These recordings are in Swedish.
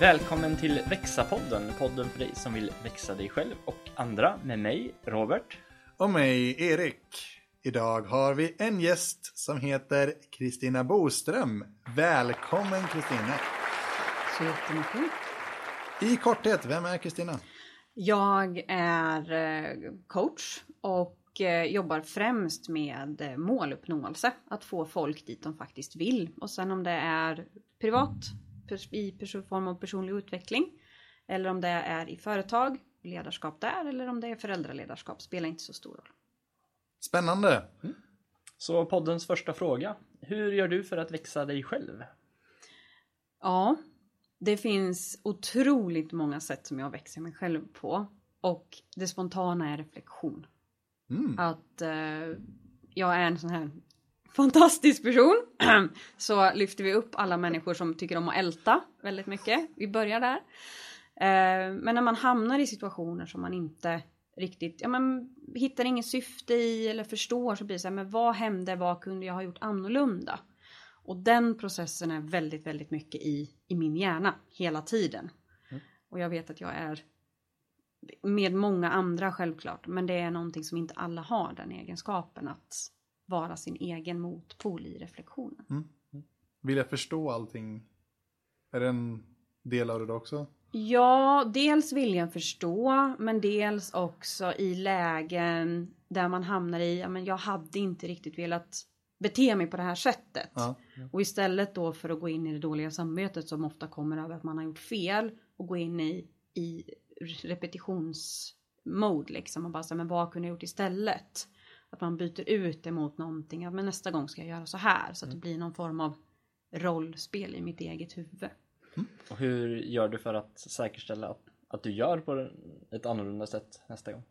Välkommen till Växa-podden, podden för dig som vill växa dig själv och andra med mig, Robert. Och mig, Erik. Idag har vi en gäst som heter Kristina Boström. Välkommen Kristina! Så jättemycket. I korthet, vem är Kristina? Jag är eh, coach och eh, jobbar främst med eh, måluppnåelse. Att få folk dit de faktiskt vill. Och sen om det är privat, i form av personlig utveckling. Eller om det är i företag, ledarskap där. Eller om det är föräldraledarskap, spelar inte så stor roll. Spännande! Mm. Så poddens första fråga. Hur gör du för att växa dig själv? Ja, det finns otroligt många sätt som jag växer mig själv på. Och det spontana är reflektion. Mm. Att eh, jag är en sån här fantastisk person. Så lyfter vi upp alla människor som tycker om att älta väldigt mycket. Vi börjar där. Eh, men när man hamnar i situationer som man inte riktigt, ja men hittar inget syfte i eller förstår så blir det så här, men vad hände, vad kunde jag ha gjort annorlunda? Och den processen är väldigt, väldigt mycket i, i min hjärna hela tiden. Mm. Och jag vet att jag är med många andra självklart, men det är någonting som inte alla har den egenskapen att vara sin egen motpol i reflektionen. Mm. Mm. Vill jag förstå allting? Är det en del av det också? Ja, dels vill jag förstå, men dels också i lägen där man hamnar i, ja men jag hade inte riktigt velat bete mig på det här sättet. Ja. Och istället då för att gå in i det dåliga samvetet som ofta kommer över att man har gjort fel och gå in i, i repetitionsmode liksom och bara säga men vad kunde jag gjort istället? Att man byter ut det mot någonting, ja men nästa gång ska jag göra så här så att det mm. blir någon form av rollspel i mitt eget huvud. Mm. Och hur gör du för att säkerställa att, att du gör på ett annorlunda sätt nästa gång?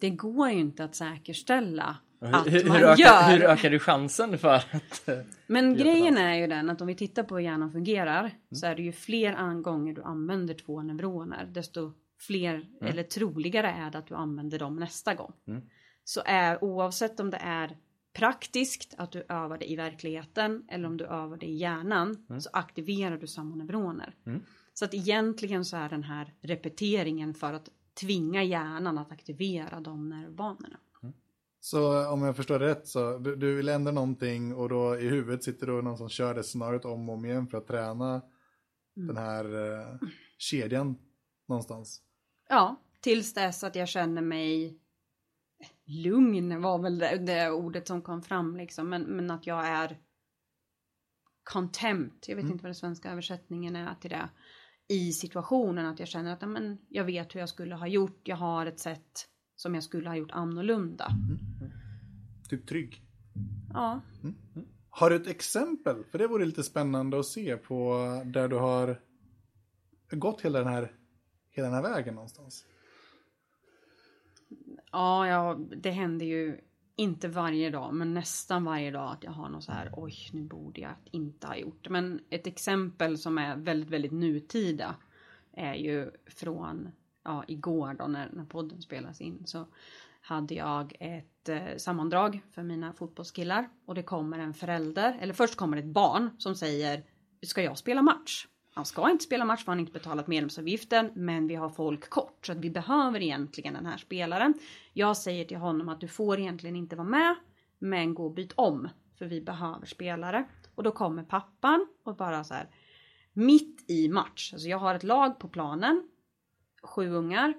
Det går ju inte att säkerställa hur, att hur, man hur ökar, gör. Hur ökar du chansen för att... Eh, Men grejen är ju den att om vi tittar på hur hjärnan fungerar mm. så är det ju fler gånger du använder två neuroner desto fler mm. eller troligare är det att du använder dem nästa gång. Mm. Så är oavsett om det är praktiskt att du övar det i verkligheten eller om du övar det i hjärnan mm. så aktiverar du samma neuroner. Mm. Så att egentligen så är den här repeteringen för att tvinga hjärnan att aktivera de nervbanorna. Mm. Så om jag förstår rätt så du, du vill ändra någonting och då i huvudet sitter då någon som kör det scenariot om och om igen för att träna mm. den här eh, kedjan någonstans? Ja, tills dess att jag känner mig lugn var väl det, det, ordet som kom fram liksom. Men, men att jag är contempt, jag vet mm. inte vad den svenska översättningen är till det. I situationen att jag känner att men, jag vet hur jag skulle ha gjort, jag har ett sätt som jag skulle ha gjort annorlunda. Mm. Typ trygg? Ja. Mm. Har du ett exempel? För det vore lite spännande att se på där du har gått hela den här, hela den här vägen någonstans. Ja, ja, det händer ju inte varje dag, men nästan varje dag att jag har något så här, oj, nu borde jag inte ha gjort. Men ett exempel som är väldigt, väldigt nutida är ju från, ja, igår då när, när podden spelas in så hade jag ett eh, sammandrag för mina fotbollskillar och det kommer en förälder, eller först kommer ett barn som säger, ska jag spela match? Han ska inte spela match för han har inte betalat medlemsavgiften men vi har folk kort så att vi behöver egentligen den här spelaren. Jag säger till honom att du får egentligen inte vara med men gå och byt om för vi behöver spelare. Och då kommer pappan och bara så här mitt i match. Alltså jag har ett lag på planen, sju ungar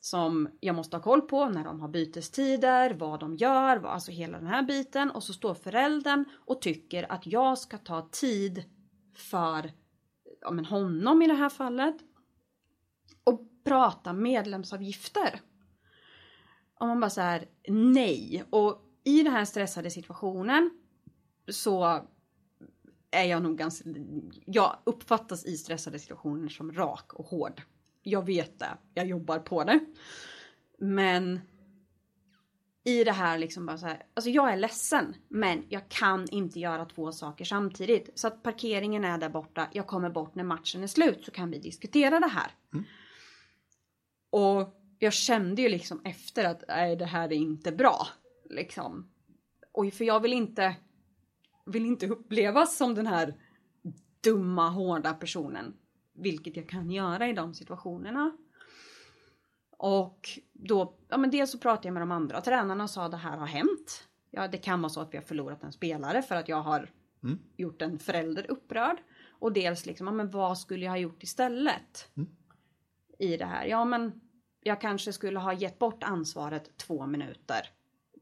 som jag måste ha koll på när de har bytestider, vad de gör, alltså hela den här biten. Och så står föräldern och tycker att jag ska ta tid för ja, men honom i det här fallet och prata medlemsavgifter. Och man bara så här, nej. Och i den här stressade situationen så är jag nog ganska, jag uppfattas i stressade situationer som rak och hård. Jag vet det, jag jobbar på det. Men i det här liksom bara så här, alltså jag är ledsen men jag kan inte göra två saker samtidigt. Så att parkeringen är där borta, jag kommer bort när matchen är slut så kan vi diskutera det här. Mm. Och jag kände ju liksom efter att nej det här är inte bra. Liksom. Och för jag vill inte, vill inte upplevas som den här dumma hårda personen. vilket jag kan göra i de situationerna. Och då, ja men dels så pratade jag med de andra tränarna och sa det här har hänt. Ja, det kan vara så att vi har förlorat en spelare för att jag har Mm. gjort en förälder upprörd. Och dels liksom, ja, men vad skulle jag ha gjort istället? Mm. I det här. Ja, men jag kanske skulle ha gett bort ansvaret två minuter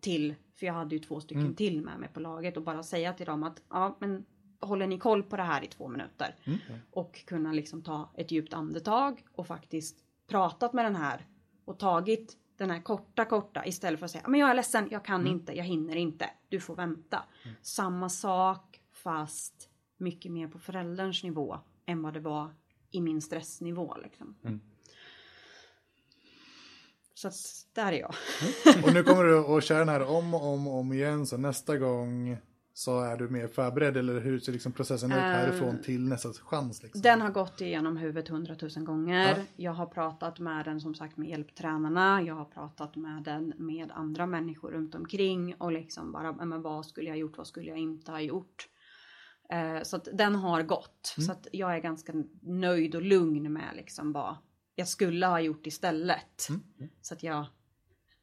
till, för jag hade ju två stycken Mm. till med mig på laget och bara säga till dem att ja, men håller ni koll på det här i två minuter? Mm. Och kunna liksom ta ett djupt andetag och faktiskt pratat med den här och tagit den här korta, korta istället för att säga men jag är ledsen, jag kan inte, jag hinner inte, du får vänta. Samma sak fast mycket mer på förälderns nivå än vad det var i min stressnivå. Liksom. Mm. Så att där är jag. Och nu kommer du att köra den här om och om om igen, så nästa gång så är du mer förberedd, eller hur ser liksom processen ut härifrån till nästa chans? Liksom? Den har gått igenom huvudet hundratusen gånger. Ja. Jag har pratat med den som sagt med hjälptränarna. Jag har pratat med den med andra människor runt omkring och liksom bara, "Ja, men vad skulle jag gjort, vad skulle jag inte ha gjort? Eh, så att den har gått. Så att jag är ganska nöjd och lugn med liksom vad jag skulle ha gjort istället. Så att jag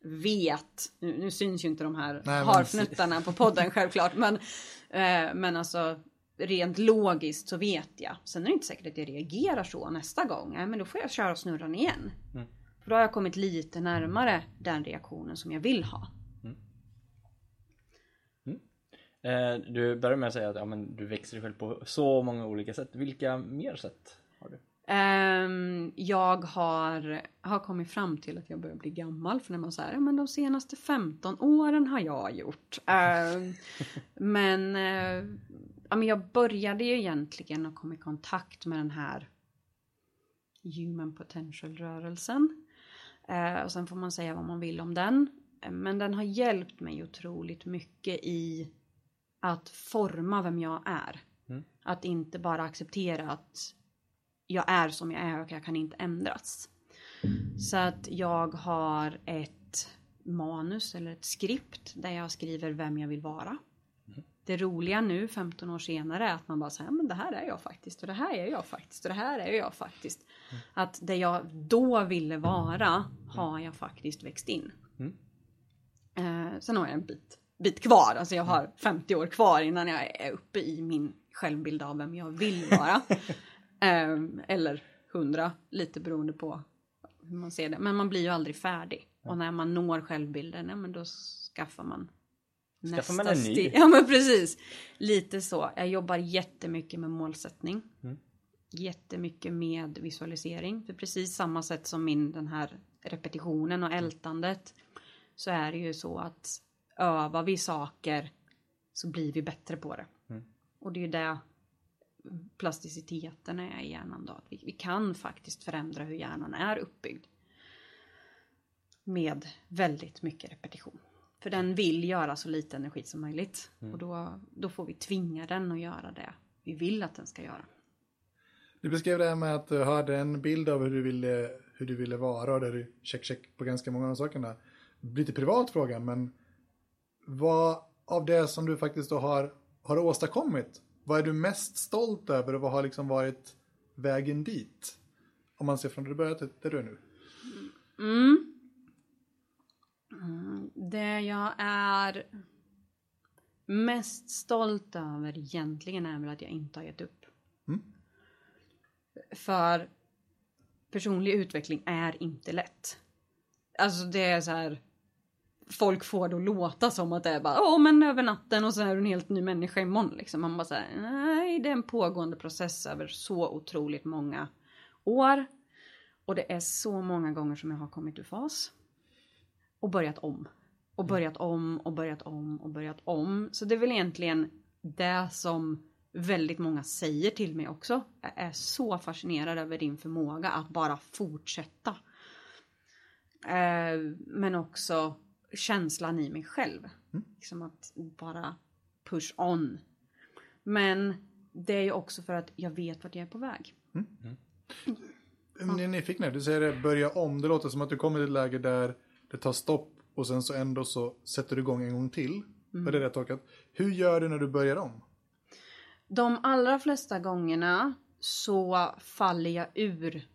vet, nu, nu syns ju inte de här Nej, men- harfnuttarna på podden självklart, men, eh, men alltså rent logiskt så vet jag. Sen är det inte säkert att jag reagerar så nästa gång. Nej, men då får jag köra snurran igen. Mm. För då har jag kommit lite närmare den reaktionen som jag vill ha. Eh, du börjar med att säga att ja, men du växer dig själv på så många olika sätt. Vilka mer sätt har du? Ehm, jag har, har kommit fram till att jag börjar bli gammal för när man säger ja men de senaste 15 åren har jag gjort. Ehm, men, eh, ja, men jag började ju egentligen att komma i kontakt med den här Human Potential-rörelsen. Eh, och sen får man säga vad man vill om den. Eh, Men den har hjälpt mig otroligt mycket i att forma vem jag är. Mm. Att inte bara acceptera att jag är som jag är och jag kan inte ändras. Så att jag har ett manus eller ett skript där jag skriver vem jag vill vara. Det roliga nu 15 år senare är att man bara säger men det här är jag faktiskt och det här är jag faktiskt och det här är jag faktiskt. Att det jag då ville vara har jag faktiskt växt in. Mm. Eh, sen har jag en bit, bit kvar, alltså jag har 50 år kvar innan jag är uppe i min självbild av vem jag vill vara. Ehm, eller 100, lite beroende på hur man ser det. Men man blir ju aldrig färdig. Och när man når självbilden, ja, men då skaffar man Skaffar man en ny? Ja men precis. Lite så. Jag jobbar jättemycket med målsättning. Mm. Jättemycket med visualisering. För precis samma sätt som min den här repetitionen och ältandet. Så är det ju så att övar vi saker så blir vi bättre på det. Mm. Och det är ju det plasticiteten är i hjärnan då. Vi, vi kan faktiskt förändra hur hjärnan är uppbyggd. Med väldigt mycket repetition. För den vill göra så lite energi som möjligt. Och då, då får vi tvinga den att göra det vi vill att den ska göra. Du beskrev det här med att du hade en bild av hur du ville, hur du ville vara och där du check check på ganska många av sakerna. Lite privat fråga, men vad av det som du faktiskt har, har åstadkommit, vad är du mest stolt över och vad har liksom varit vägen dit? Om man ser från där du började till där du är nu. Mm. Mm, Det jag är mest stolt över egentligen är väl att jag inte har gett upp. Mm. För personlig utveckling är inte lätt. Alltså det är så här. Folk får det att låta som att det är bara, åh men över natten och så är du en helt ny människa imorgon liksom. Man bara säger, nej det är en pågående process över så otroligt många år. Och det är så många gånger som jag har kommit ur fas. Och börjat om. Och börjat om och börjat om och börjat om. Så det är väl egentligen det som väldigt många säger till mig också. Jag är så fascinerad över din förmåga att bara fortsätta. Eh, men också känslan i mig själv. Liksom att bara push on. Men det är ju också för att jag vet vart jag är på väg. Jag är nyfiken här, du säger det, börja om. Det låter som att du kommer till ett läge där det tar stopp och sen så ändå så sätter du igång en gång till. Var det rätt tolkat? Hur gör du när du börjar om? De allra flesta gångerna så faller jag ur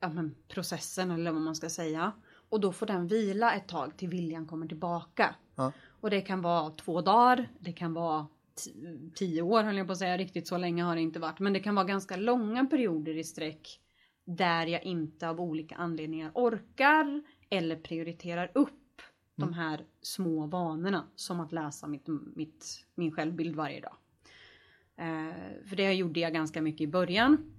ja, men, processen eller vad man ska säga. Och då får den vila ett tag till viljan kommer tillbaka. Ja. Och det kan vara två dagar, det kan vara ti- tio år höll jag på att säga, riktigt så länge har det inte varit. Men det kan vara ganska långa perioder i sträck där jag inte av olika anledningar orkar eller prioriterar upp de här små vanorna som att läsa mitt, mitt, min självbild varje dag. Eh, för det gjorde jag ganska mycket i början.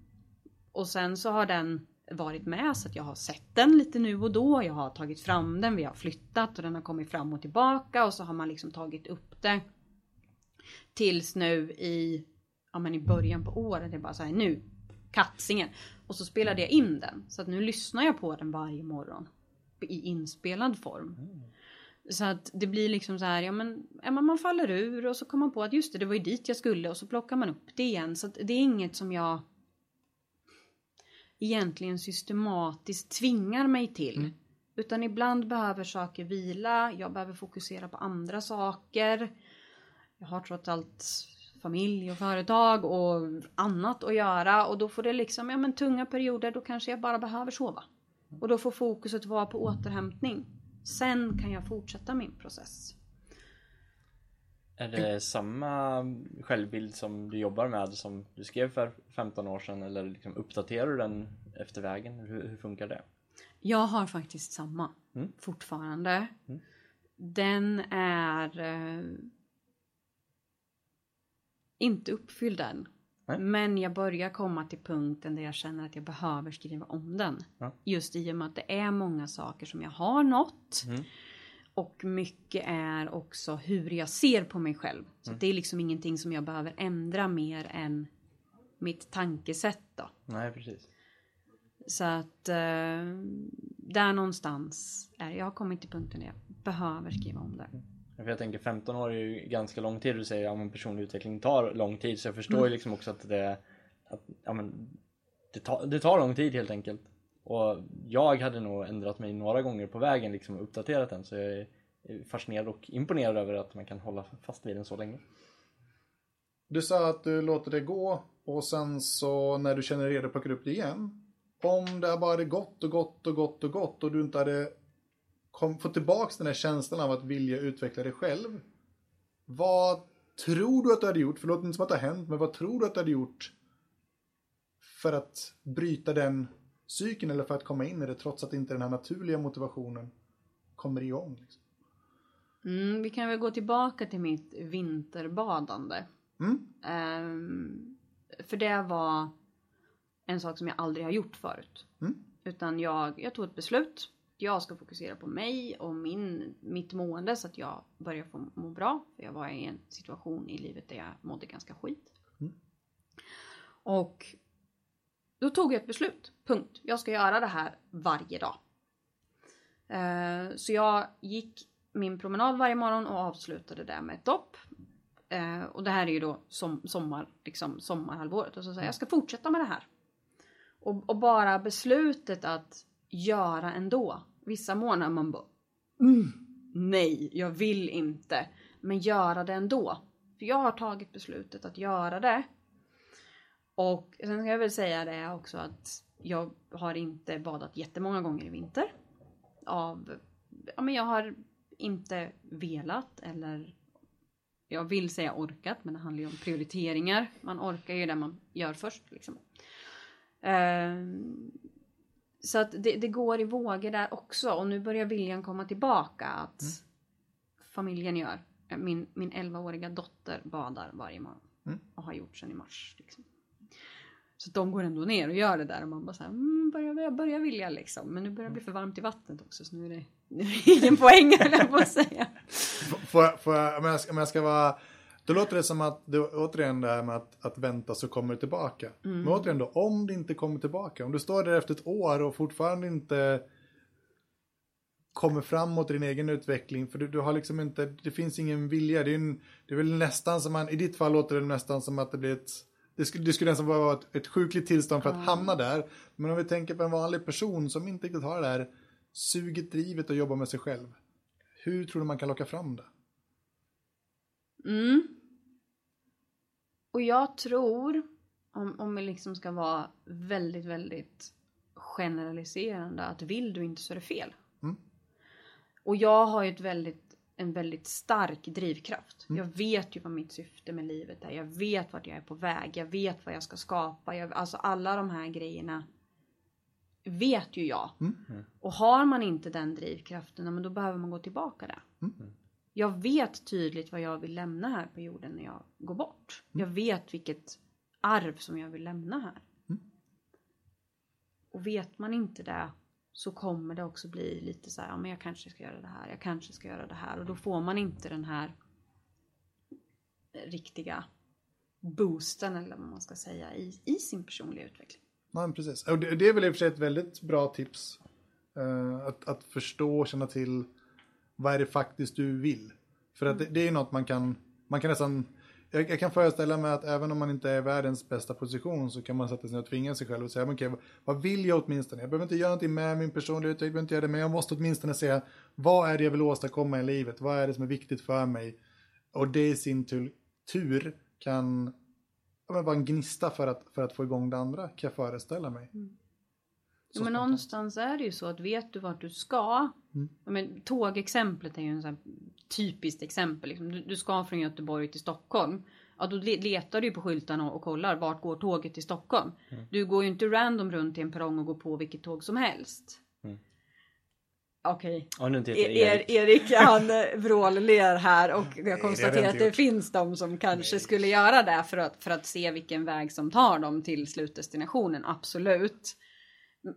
Och sen så har den varit med så att jag har sett den lite nu och då. Jag har tagit fram den, vi har flyttat och den har kommit fram och tillbaka och så har man liksom tagit upp det. Tills nu i, ja men i början på året, det är bara så här nu, katsingen. Och så spelade jag in den. Så att nu lyssnar jag på den varje morgon. I inspelad form. Så att det blir liksom så här, ja men, ja men man faller ur och så kommer man på att just det, det var ju dit jag skulle och så plockar man upp det igen. Så att det är inget som jag egentligen systematiskt tvingar mig till. Utan ibland behöver saker vila, jag behöver fokusera på andra saker. Jag har trots allt familj och företag och annat att göra och då får det liksom, ja men tunga perioder då kanske jag bara behöver sova. Och då får fokuset vara på återhämtning. Sen kan jag fortsätta min process. Är det samma självbild som du jobbar med som du skrev för 15 år sedan eller liksom uppdaterar du den efter vägen? Hur, hur funkar det? Jag har faktiskt samma Mm. fortfarande. Mm. Den är eh, inte uppfylld än. Nej. Men jag börjar komma till punkten där jag känner att jag behöver skriva om den. Ja. Just i och med att det är många saker som jag har nått. Mm. Och mycket är också hur jag ser på mig själv. Så Mm. det är liksom ingenting som jag behöver ändra mer än mitt tankesätt då. Nej, precis. Så att eh, där någonstans är jag har kommit till punkten där jag behöver skriva om det. För jag tänker 15 år är ju ganska lång tid. Du säger att ja, personlig utveckling tar lång tid. Så jag förstår Mm. ju liksom också att det, att, ja, men, det, tar, det tar lång tid helt enkelt. Och jag hade nog ändrat mig några gånger på vägen liksom och uppdaterat den. Så jag är fascinerad och imponerad över att man kan hålla fast vid den så länge. Du sa att du låter det gå och sen så när du känner dig redo plockar du upp det igen. Om det bara hade gått och gått och gått och gått och du inte hade kom, fått tillbaks den här känslan av att vilja utveckla dig själv. Vad tror du att du hade gjort, förlåt inte som att det har hänt, men vad tror du att du hade gjort för att bryta den psyken eller för att komma in i det trots att inte den här naturliga motivationen kommer igång? Liksom? Mm, vi kan väl gå tillbaka till mitt vinterbadande. Mm? Ehm, för det var en sak som jag aldrig har gjort förut. Mm? Utan jag, jag tog ett beslut. Jag ska fokusera på mig och min, mitt mående så att jag börjar få må bra. För jag var i en situation i livet där jag mådde ganska skit. Mm. Och då tog jag ett beslut. Punkt. Jag ska göra det här varje dag. Eh, så jag gick min promenad varje morgon och avslutade det med ett dopp. Eh, och det här är ju då som, sommar, liksom sommarhalvåret. Och så säger jag, jag ska fortsätta med det här. Och, och bara beslutet att göra ändå. Vissa månader man bara mm, nej, jag vill inte. Men göra det ändå. För jag har tagit beslutet att göra det. Och sen ska jag väl säga det också att jag har inte badat jättemånga gånger i vinter. Av, ja men jag har inte velat eller jag vill säga orkat men det handlar ju om prioriteringar. Man orkar ju det man gör först liksom. Ehm, så att det, det går i vågor där också och nu börjar viljan komma tillbaka att familjen gör. Min, min 11-åriga dotter badar varje morgon Mm. och har gjort sedan i mars. Liksom. Så de går ändå ner och gör det där och man bara såhär, mm, börjar, börjar vilja liksom. Men nu börjar det bli för varmt i vattnet också så nu är det, nu är det ingen poäng höll jag på att säga. Får får jag, om, jag ska, om jag ska vara... Då låter det som att, det, återigen det här med att, att vänta så kommer det tillbaka. Men återigen då, om det inte kommer tillbaka, om du står där efter ett år och fortfarande inte kommer framåt i din egen utveckling, för du, du har liksom inte, det finns ingen vilja, det är, en, det är väl nästan som man, i ditt fall låter det nästan som att det blir ett, det skulle, det skulle nästan vara ett, ett sjukligt tillstånd för att hamna där. Men om vi tänker på en vanlig person som inte riktigt har det här suget, drivet och jobba med sig själv. Hur tror du man kan locka fram det? Mm. Och jag tror om, om vi liksom ska vara väldigt, väldigt generaliserande. Att vill du inte så är det fel. Mm. Och jag har ju ett väldigt, en väldigt stark drivkraft. Jag vet ju vad mitt syfte med livet är. Jag vet vart jag är på väg. Jag vet vad jag ska skapa. Jag, alltså alla de här grejerna vet ju jag. Och har man inte den drivkraften, men då behöver man gå tillbaka där. Jag vet tydligt vad jag vill lämna här på jorden när jag går bort. Jag vet vilket arv som jag vill lämna här. Och vet man inte det så kommer det också bli lite så här, ja men jag kanske ska göra det här, jag kanske ska göra det här. Och då får man inte den här riktiga boosten eller vad man ska säga i, i sin personliga utveckling. Nej, precis. Och det, det är väl i och för sig ett väldigt bra tips. eh, att, att förstå och känna till vad är det faktiskt du vill. För att det, det är något man kan, man kan nästan, jag, jag kan föreställa mig att även om man inte är i världens bästa position så kan man sätta sig ner och tvinga sig själv och säga, men okej, vad, vad vill jag åtminstone? Jag behöver inte göra någonting med min personliga utveckling, jag behöver inte göra det, men jag måste åtminstone säga, vad är det jag vill åstadkomma i livet? Vad är det som är viktigt för mig? Och det i sin tur, tur kan ja, men vara en gnista för att, för att få igång det andra, kan jag föreställa mig. Mm. Så men någonstans är det ju så att vet du vart du ska. Ja, men, tågexemplet är ju en sån här typiskt exempel. Liksom. Du, du ska från Göteborg till Stockholm. Ja, då le- letar du på skyltarna och, kollar vart går tåget till Stockholm. Du går ju inte random runt i en perrong och går på vilket tåg som helst. Okej. Om du inte heter Er, Erik. Erik han eh, vråller här och jag konstaterar inte att det gjort. finns de som kanske skulle göra det för att, för att se vilken väg som tar dem till slutdestinationen, absolut.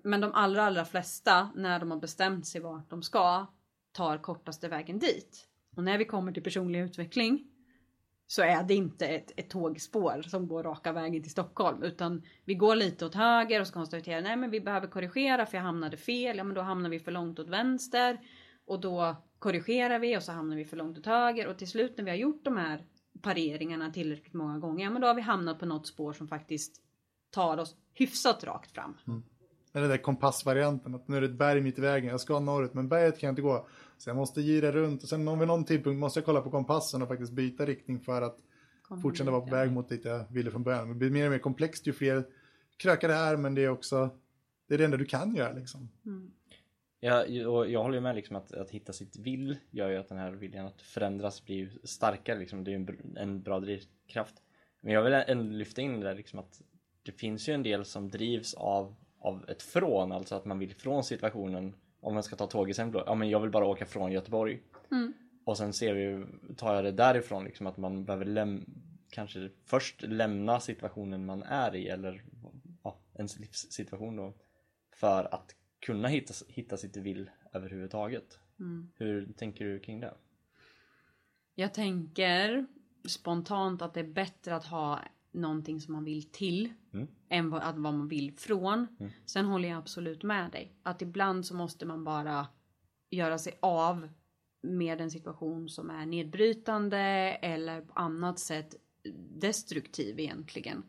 Men de allra, allra flesta, när de har bestämt sig vart de ska, tar kortaste vägen dit. Och när vi kommer till personlig utveckling så är det inte ett, ett tågspår som går raka vägen till Stockholm utan vi går lite åt höger och så konstaterar nej men vi behöver korrigera för jag hamnade fel. Ja men då hamnar vi för långt åt vänster och då korrigerar vi och så hamnar vi för långt åt höger och till slut när vi har gjort de här pareringarna tillräckligt många gånger ja men då har vi hamnat på något spår som faktiskt tar oss hyfsat rakt fram. Mm. Eller den där kompassvarianten, att nu är det ett berg mitt i vägen, jag ska norrut, men berget kan jag inte gå. Så jag måste gira runt och sen vid någon tidpunkt måste jag kolla på kompassen och faktiskt byta riktning för att Kommer fortsätta vara på väg mot dit jag ville från början. Det blir mer och mer komplext ju fler krökar det är, men det är också, det är det enda du kan göra liksom. Ja, och jag håller ju med liksom att, att hitta sitt vill gör ju att den här viljan att förändras blir ju starkare liksom. Det är ju en, en bra drivkraft. Men jag vill ändå lyfta in det där liksom att det finns ju en del som drivs av, av ett från, alltså att man vill från situationen. Om man ska ta tågexempel då, ja men jag vill bara åka från Göteborg. Och sen ser vi, tar jag det därifrån liksom att man behöver läm- kanske först lämna situationen man är i eller ja, ens livssituation då. För att kunna hitta, hitta sitt vill överhuvudtaget. Hur tänker du kring det? Jag tänker spontant att det är bättre att ha någonting som man vill till Mm. än vad, att vad man vill från. Sen håller jag absolut med dig. Att ibland så måste man bara göra sig av med en situation som är nedbrytande eller på annat sätt destruktiv egentligen.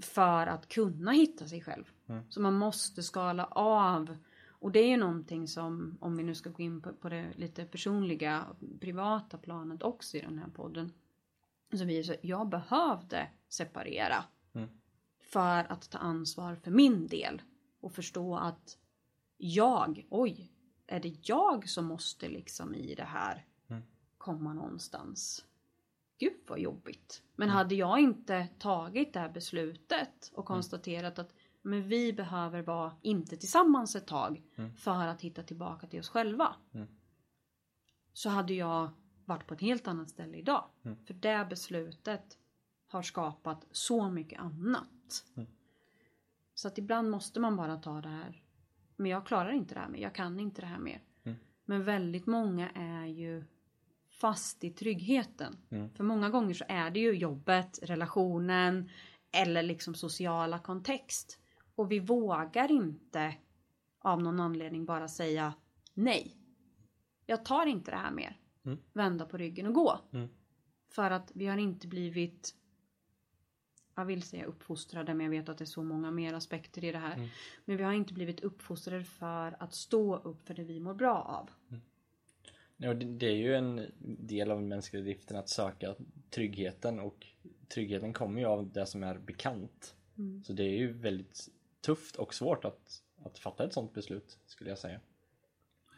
För att kunna hitta sig själv. Så man måste skala av. Och det är ju någonting som, om vi nu ska gå in på, på det lite personliga, privata planet också i den här podden. Så vi, så jag behövde separera. För att ta ansvar för min del. Och förstå att jag, oj, är det jag som måste liksom i det här komma någonstans? Gud vad jobbigt. Men hade jag inte tagit det här beslutet och konstaterat att men vi behöver vara inte tillsammans ett tag för att hitta tillbaka till oss själva. Så hade jag varit på ett helt annat ställe idag. För det beslutet har skapat så mycket annat. Så att ibland måste man bara ta det här. Men jag klarar inte det här mer. Jag kan inte det här mer. Men väldigt många är ju fast i tryggheten. För många gånger så är det ju jobbet, relationen eller liksom sociala kontext. Och vi vågar inte av någon anledning bara säga nej. Jag tar inte det här mer. Vända på ryggen och gå. För att vi har inte blivit jag vill säga uppfostrade men jag vet att det är så många mer aspekter i det här. Men vi har inte blivit uppfostrade för att stå upp för det vi mår bra av. Ja, det, det är ju en del av den mänskliga driften att söka tryggheten och tryggheten kommer ju av det som är bekant. Mm. Så det är ju väldigt tufft och svårt att, att fatta ett sånt beslut skulle jag säga.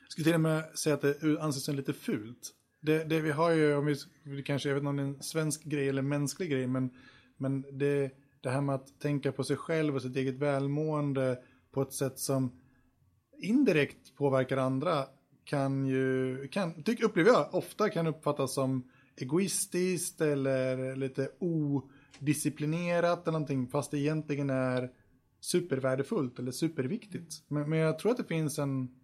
Jag skulle till och med säga att det anses som lite fult. Det, det vi har ju, om vi, det kanske, jag vet inte om det är en svensk grej eller mänsklig grej, men, men det, det här med att tänka på sig själv och sitt eget välmående på ett sätt som indirekt påverkar andra kan ju, kan, tyck, upplever jag, ofta kan uppfattas som egoistiskt eller lite odisciplinerat eller någonting, fast det egentligen är supervärdefullt eller superviktigt. Men, men jag tror att det finns en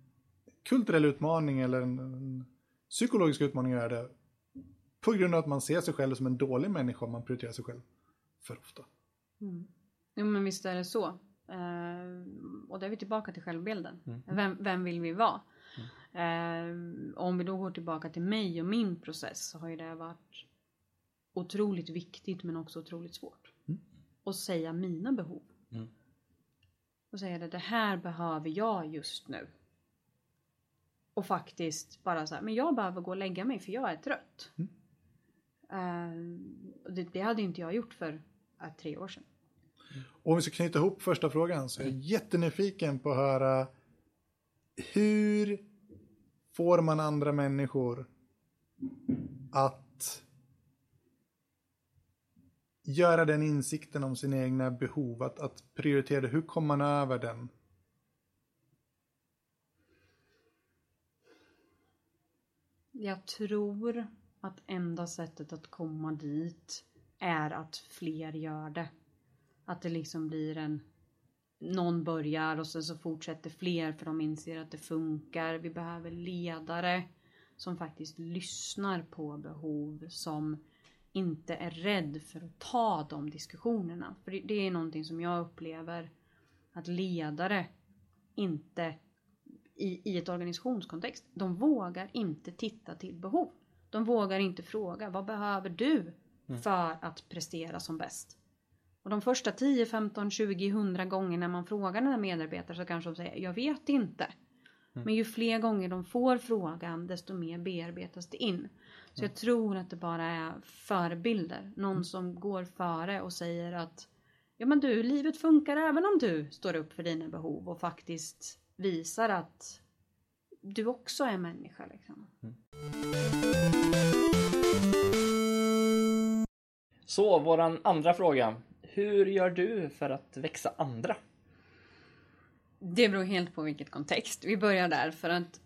kulturell utmaning eller en, en psykologisk utmaning att göra det på grund av att man ser sig själv som en dålig människa om man prioriterar sig själv för ofta. Mm. Jo men visst är det så. Eh, och då är vi tillbaka till självbilden. Mm. Vem, vem vill vi vara? Eh, om vi då går tillbaka till mig och min process så har ju det varit otroligt viktigt men också otroligt svårt. Mm. Att säga mina behov. Mm. Och säga det, det här behöver jag just nu. Och faktiskt bara så här, men jag behöver gå och lägga mig för jag är trött. Mm. Och det, det hade inte jag gjort för tre år sedan. Om vi ska knyta ihop första frågan så är jag jättenyfiken på att höra hur får man andra människor att göra den insikten om sina egna behov, att, att prioritera det. Hur kommer man över den? Jag tror att enda sättet att komma dit är att fler gör det. Att det liksom blir en... Någon börjar och sen så fortsätter fler för de inser att det funkar. Vi behöver ledare som faktiskt lyssnar på behov som inte är rädd för att ta de diskussionerna. För det- är någonting som jag upplever att ledare inte i, i ett organisationskontext, de vågar inte titta till behov. De vågar inte fråga, vad behöver du för att prestera som bäst? Och de första 10, 15, 20, 100 gångerna man frågar den här medarbetaren så kanske de säger, jag vet inte. Men ju fler gånger de får frågan, desto mer bearbetas det in. Så jag tror att det bara är förebilder. Någon som går före och säger att Ja men du, livet funkar även om du står upp för dina behov och faktiskt visar att du också är människa liksom. Så våran andra fråga. Hur gör du för att växa andra? Det beror helt på vilket kontext. Vi börjar där för att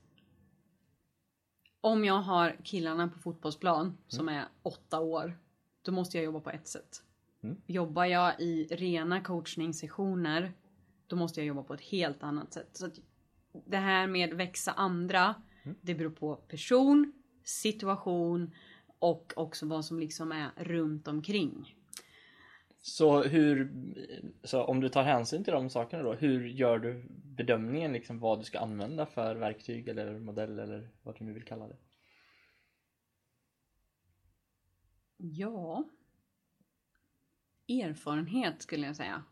om jag har killarna på fotbollsplan som är åtta år, då måste jag jobba på ett sätt. Mm. Jobbar jag i rena coachningssessioner, då måste jag jobba på ett helt annat sätt. Så att det här med växa andra, det beror på person, situation och också vad som liksom är runt omkring. Så hur, så om du tar hänsyn till de sakerna då, hur gör du bedömningen liksom vad du ska använda för verktyg eller modell eller vad du nu vill kalla det? Ja. Erfarenhet skulle jag säga.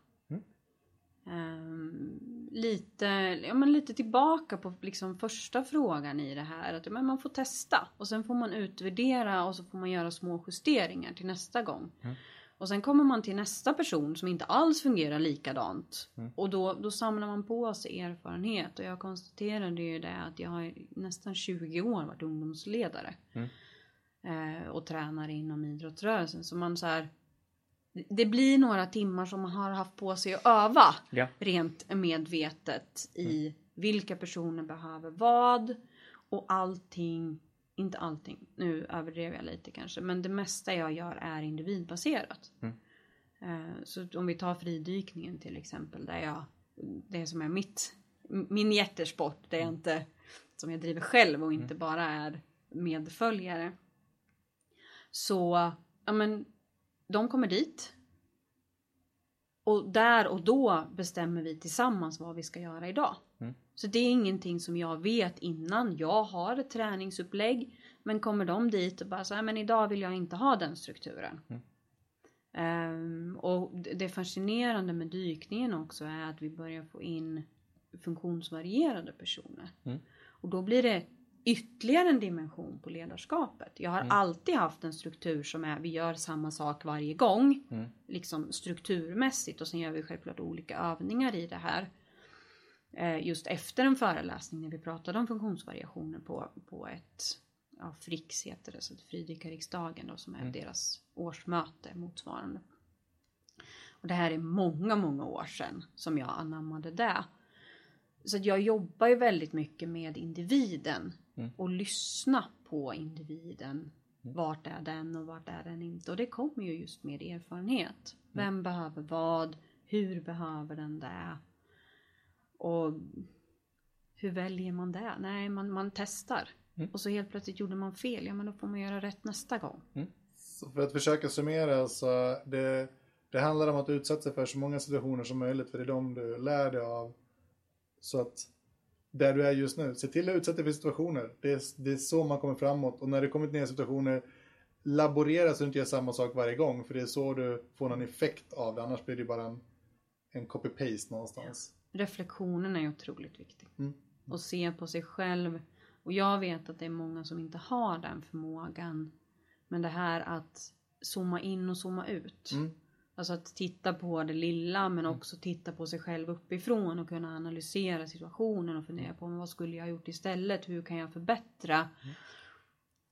Ehm, lite, ja, men lite tillbaka på liksom första frågan i det här. Att men man får testa och sen får man utvärdera och så får man göra små justeringar till nästa gång. Mm. Och sen kommer man till nästa person som inte alls fungerar likadant. Mm. Och då, då samlar man på sig erfarenhet. Och jag konstaterade ju det att jag har nästan 20 år varit ungdomsledare. Mm. Eh, och tränare inom idrottsrörelsen. Så man så här, det- blir några timmar som man har haft på sig att öva Ja. rent medvetet i vilka personer behöver vad och allting, inte allting, nu överdrev jag lite kanske, men det mesta jag gör är individbaserat. Mm. Eh, Så om vi tar fridykningen till exempel, där jag, det som är mitt, min hjärtesport, det är inte som jag driver själv och inte bara är medföljare. Så, ja men, de kommer dit. Och där och då bestämmer vi tillsammans vad vi ska göra idag. Mm. Så det är ingenting som jag vet innan. Jag har ett träningsupplägg. Men kommer de dit och bara så här, men idag vill jag inte ha den strukturen. Mm. Ehm, och det det fascinerande med dykningen också är att vi börjar få in funktionsvarierade personer. Mm. Och då blir det ytterligare en dimension på ledarskapet. Jag har alltid haft en struktur som är vi gör samma sak varje gång. Mm. Liksom strukturmässigt och sen gör vi självklart olika övningar i det här. Eh, just efter en föreläsning när vi pratade om funktionsvariationer på, på ett ja, Frix heter det, så Fridrikariksdagen då som är deras årsmöte motsvarande. Och det här är många, många år sedan som jag anammade det. Så att jag jobbar ju väldigt mycket med individen och lyssna på individen. Vart är den och vart är den inte? Och det kommer ju just med erfarenhet. Vem behöver vad? Hur behöver den det? Och hur väljer man det? Nej, man, man testar. Och så helt plötsligt gjorde man fel. Ja, men då får man göra rätt nästa gång. Så för att försöka summera så det, det handlar om att utsätta sig för så många situationer som möjligt för det är de du lär dig av. Så att där du är just nu, se till att utsätta dig för situationer. Det är, det är så man kommer framåt och när du kommit ner i situationer laborera så du inte gör samma sak varje gång för det är så du får någon effekt av det annars blir det bara en, en copy-paste någonstans. Reflektionen är otroligt viktig. Mm. Och se på sig själv. Och jag vet att det är många som inte har den förmågan. Men det här att zooma in och zooma ut. Mm. Alltså att titta på det lilla men också titta på sig själv uppifrån och kunna analysera situationen och fundera på men vad skulle jag ha gjort istället? Hur kan jag förbättra?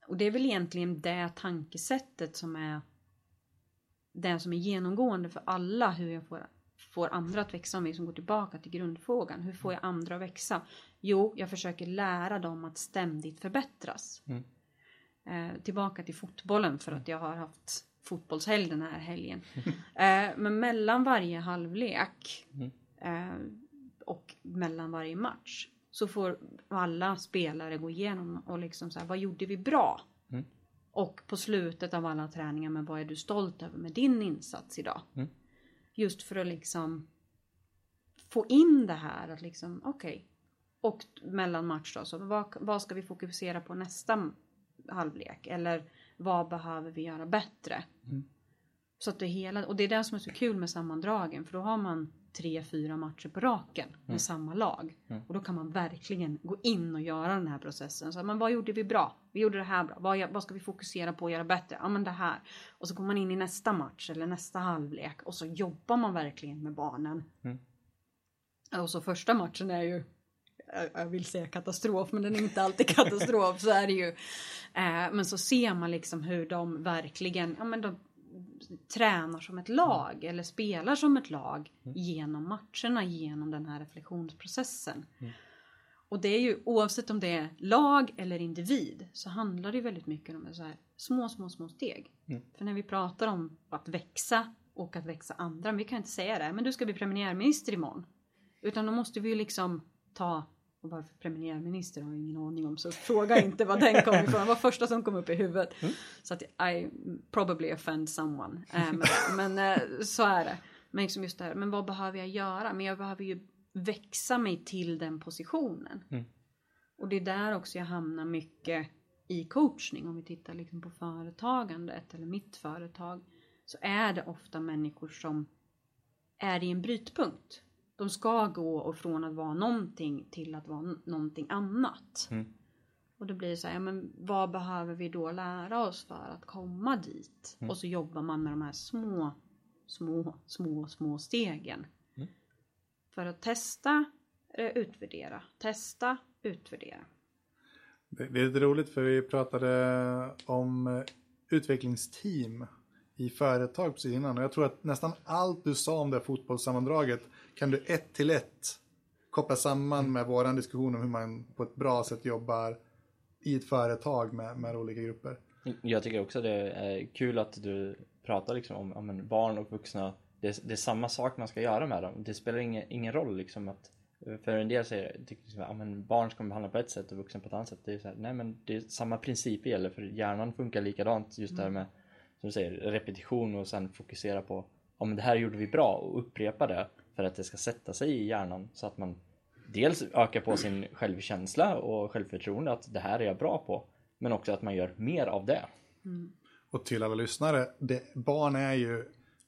Och det är väl egentligen det tankesättet som är det som är genomgående för alla hur jag får, får andra att växa om vi som går tillbaka till grundfrågan. Hur får jag andra att växa? Jo, jag försöker lära dem att ständigt förbättras. Mm. Eh, tillbaka till fotbollen för att jag har haft fotbollshelg den här helgen. Eh, men mellan varje halvlek eh, och mellan varje match så får alla spelare gå igenom och liksom så här, vad gjorde vi bra? Mm. Och på slutet av alla träningar, men vad är du stolt över med din insats idag? Mm. Just för att liksom få in det här att liksom, okej. Och mellan match då, så vad, vad ska vi fokusera på nästa halvlek? Eller vad behöver vi göra bättre? Mm. Så att det hela, och det är det som är så kul med sammandragen, för då har man tre, fyra matcher på raken med samma lag. Mm. Och då kan man verkligen gå in och göra den här processen. Så, men vad gjorde vi bra? Vi gjorde det här bra. Vad, vad ska vi fokusera på att göra bättre? Ja, men det här. Och så går man in i nästa match eller nästa halvlek och så jobbar man verkligen med barnen. Mm. Och så första matchen är ju jag- vill säga katastrof, men den är inte alltid katastrof, så är det ju. Eh, men så ser man liksom hur de verkligen, ja men de tränar som ett lag eller spelar som ett lag genom matcherna, genom den här reflektionsprocessen. Och det är ju oavsett om det är lag eller individ så handlar det väldigt mycket om så här små, små, små steg. Mm. För när vi pratar om att växa och att växa andra, vi kan inte säga det, men du ska bli premiärminister imorgon. Utan då måste vi ju liksom ta, och varför premiärminister har jag ingen aning om, så fråga inte vad den kom ifrån, det var första som kom upp i huvudet. Så att I probably offend someone. Det. Men eh, så är det. Men liksom just det här, men vad behöver jag göra? Men jag behöver ju växa mig till den positionen. Mm. Och det är där också jag hamnar mycket i coachning. Om vi tittar liksom på företagandet eller mitt företag. Så är det ofta människor som är i en brytpunkt. De ska gå och från att vara någonting till att vara någonting annat. Mm. Och då blir det så här, ja, men vad behöver vi då lära oss för att komma dit? Mm. Och så jobbar man med de här små, små, små, små stegen. Mm. För att testa, eh, utvärdera, testa, utvärdera. Det, det är lite roligt för vi pratade om eh, utvecklingsteam i företag precis innan och jag tror att nästan allt du sa om det här fotbollssammandraget kan du ett till ett koppla samman med våran diskussion om hur man på ett bra sätt jobbar i ett företag med, med olika grupper. Jag tycker också det är kul att du pratar liksom om, om en barn och vuxna. Det är, det är samma sak man ska göra med dem. Det spelar ingen, ingen roll liksom att för en del säger tycker liksom, att men barn ska man behandla på ett sätt och vuxna på ett annat sätt. Det är så här, nej men det är samma principer gäller för hjärnan funkar likadant just det här med som du säger repetition och sen fokusera på om det här gjorde vi bra och upprepa det för att det ska sätta sig i hjärnan så att man dels ökar på sin självkänsla och självförtroende att det här är jag bra på men också att man gör mer av det. Och till alla lyssnare, det, barn är ju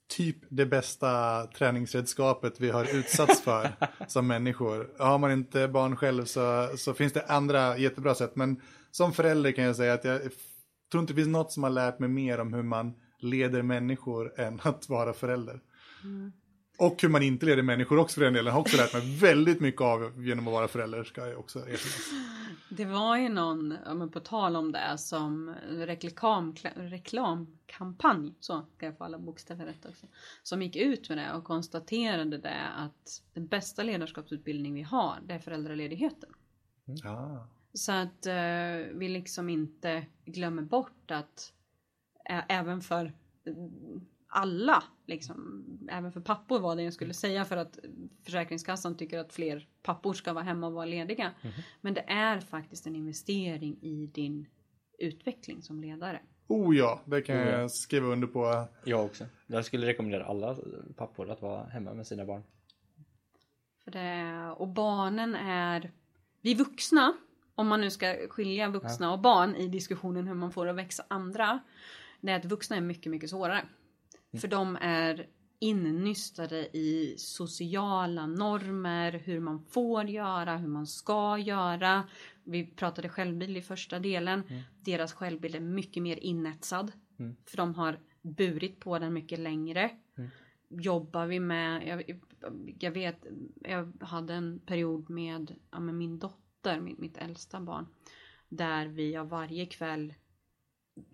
typ det bästa träningsredskapet vi har utsatts för som människor. Har man inte barn själv så, så finns det andra jättebra sätt. Men som förälder kan jag säga att jag tror inte det finns något som har lärt mig mer om hur man leder människor än att vara förälder. Mm. Och hur man inte leder människor också för den delen. Jag har också lärt mig väldigt mycket av genom att vara förälder ska jag också erkänna. Det var ju någon, men på tal om det, som reklam, reklamkampanj, så ska jag få alla bokstäver rätt också, som gick ut med det och konstaterade det att den bästa ledarskapsutbildning vi har, det är föräldraledigheten. Mm. Så att uh, vi liksom inte glömmer bort att uh, även för alla, liksom, även för pappor var det jag skulle säga för att Försäkringskassan tycker att fler pappor ska vara hemma och vara lediga. Mm. Men det är faktiskt en investering i din utveckling som ledare. Oh ja, det kan ja. jag skriva under på. Jag också. Jag skulle rekommendera alla pappor att vara hemma med sina barn. För det, och barnen är, vi vuxna, om man nu ska skilja vuxna och barn i diskussionen hur man får att växa andra, det är att vuxna är mycket, mycket svårare. För de är innystade i sociala normer, hur man får göra, hur man ska göra. Vi pratade självbild i första delen. Mm. Deras självbild är mycket mer inetsad. Mm. För de har burit på den mycket längre. Mm. Jobbar vi med, jag, jag, vet, jag hade en period med, ja, med min dotter, mitt, mitt äldsta barn. Där vi av varje kväll,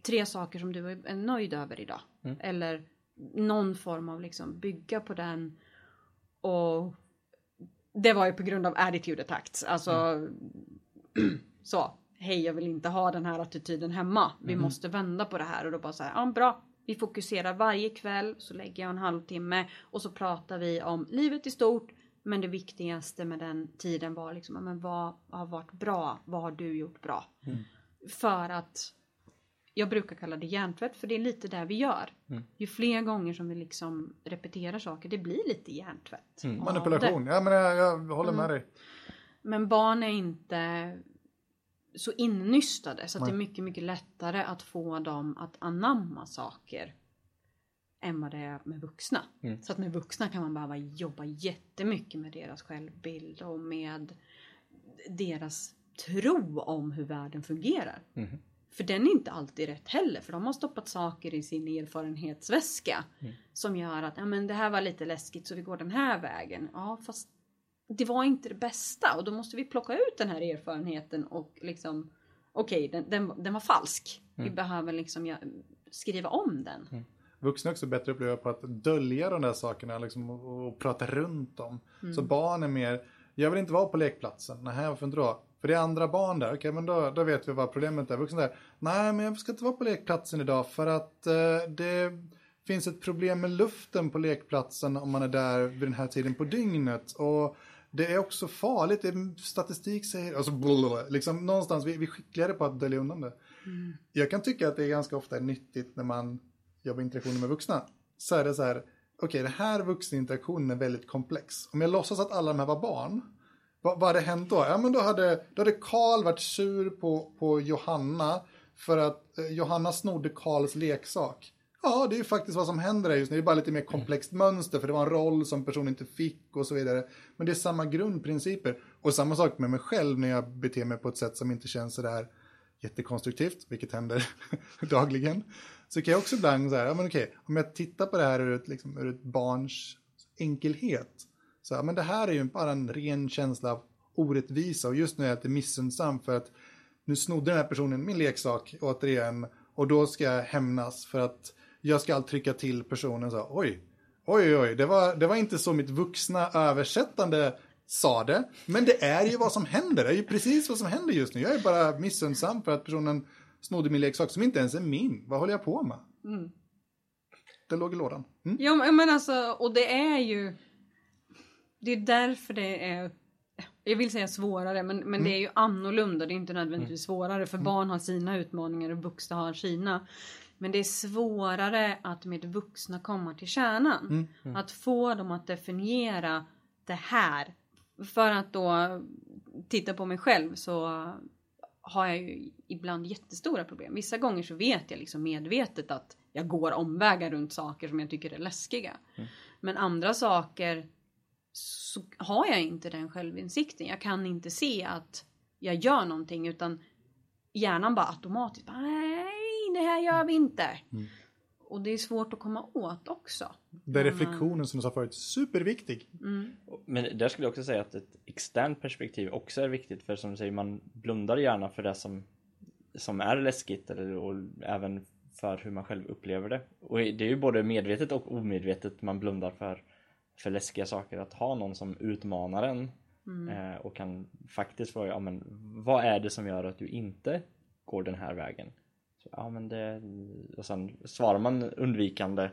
tre saker som du är nöjd över idag. Mm. Eller någon form av liksom bygga på den. Och det var ju på grund av attitude attacks. Alltså mm. så. Hej, jag vill inte ha den här attityden hemma. Vi mm. måste vända på det här och då bara så här. Ja, bra. Vi fokuserar varje kväll så lägger jag en halvtimme och så pratar vi om livet i stort. Men det viktigaste med den tiden var liksom, men vad har varit bra? Vad har du gjort bra? Mm. För att jag brukar kalla det hjärntvätt för det är lite det vi gör. Mm. Ju fler gånger som vi liksom repeterar saker, det blir lite hjärntvätt. Mm. Manipulation, ja men jag, jag håller med mm. dig. Men barn är inte så innystade så att det är mycket, mycket lättare att få dem att anamma saker än vad det är med vuxna. Mm. Så att med vuxna kan man behöva jobba jättemycket med deras självbild och med deras tro om hur världen fungerar. Mm. För den är inte alltid rätt heller för de har stoppat saker i sin erfarenhetsväska mm. som gör att ja, men det här var lite läskigt så vi går den här vägen. Ja fast det var inte det bästa och då måste vi plocka ut den här erfarenheten och liksom okej okay, den, den, den, var falsk. Mm. Vi behöver liksom ja, skriva om den. Vuxna är också bättre uppleva på att dölja de där sakerna liksom, och, och prata runt dem. Mm. Så barn är mer, jag vill inte vara på lekplatsen. Nej, varför inte då? För det är andra barn där, okej okay, men då, då vet vi vad problemet är. Vuxna där, nej men jag ska inte vara på lekplatsen idag för att eh, det finns ett problem med luften på lekplatsen om man är där vid den här tiden på dygnet. Och det är också farligt, det statistik säger, alltså blablabla, liksom någonstans, vi, vi är skickligare på att dölja undan det. Mm. Jag kan tycka att det är ganska ofta nyttigt när man jobbar interaktioner med vuxna. Så är det så här, okej okay, den här vuxeninteraktionen är väldigt komplex. Om jag låtsas att alla de här var barn, vad, vad hade hänt då? Ja, men då hade, då hade Karl varit sur på, på Johanna för att eh, Johanna snodde Karls leksak. Ja, det är ju faktiskt vad som händer just nu. Det är bara lite mer komplext mönster för det var en roll som personen inte fick och så vidare. Men det är samma grundprinciper. Och samma sak med mig själv när jag beter mig på ett sätt som inte känns sådär jättekonstruktivt, vilket händer dagligen. Så kan jag också ibland säga, ja men okej, om jag tittar på det här ur ett, liksom, ur ett barns enkelhet så ja, men det här är ju bara en ren känsla av orättvisa och just nu är jag lite missundsam för att nu snodde den här personen min leksak återigen och då ska jag hämnas för att jag ska trycka till personen så oj, oj, oj, det var, det var inte så mitt vuxna översättande sa det, men det är ju vad som händer, det är ju precis vad som händer just nu. Jag är bara missundsam för att personen snodde min leksak som inte ens är min. Vad håller jag på med? Mm. Det låg i lådan. Mm? Ja, men alltså, och det är ju det är därför det är jag vill säga svårare men, men mm. det är ju annorlunda. Det är inte nödvändigtvis mm. svårare för mm. barn har sina utmaningar och vuxna har sina. Men det är svårare att med vuxna komma till kärnan. Mm. mm. Att få dem att definiera det här. För att då titta på mig själv så har jag ju ibland jättestora problem. Vissa gånger så vet jag liksom medvetet att jag går omvägar runt saker som jag tycker är läskiga. Men andra saker så har jag inte den självinsikten. Jag kan inte se att jag gör någonting utan hjärnan bara automatiskt bara, nej det här gör vi inte. Och det är svårt att komma åt också. Där reflektionen som du sa förut, superviktig. Men där skulle jag också säga att ett externt perspektiv också är viktigt för som du säger, man blundar gärna för det som, som är läskigt eller, och även för hur man själv upplever det. Och det är ju både medvetet och omedvetet man blundar för, för läskiga saker. Att ha någon som utmanar en eh, och kan faktiskt fråga, ja, men, vad är det som gör att du inte går den här vägen? Ja, men det, och sen svarar man undvikande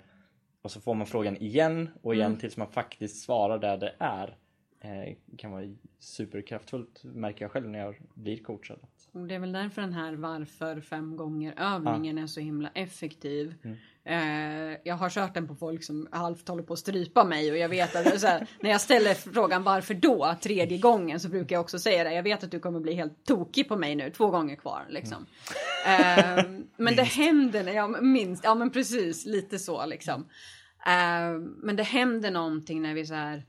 och så får man frågan igen och igen tills man faktiskt svarar där det är. Eh, kan vara superkraftfullt märker jag själv när jag blir coachad. Och det är väl därför den här varför fem gånger övningen är så himla effektiv. Eh, jag har kört den på folk som halvt håller på att strypa mig och jag vet att här, när jag ställer frågan varför då tredje gången så brukar jag också säga det. Jag vet att du kommer bli helt tokig på mig nu, två gånger kvar liksom. Eh, men det händer, jag minst, ja men precis lite så liksom. Eh, men det händer någonting när vi så här,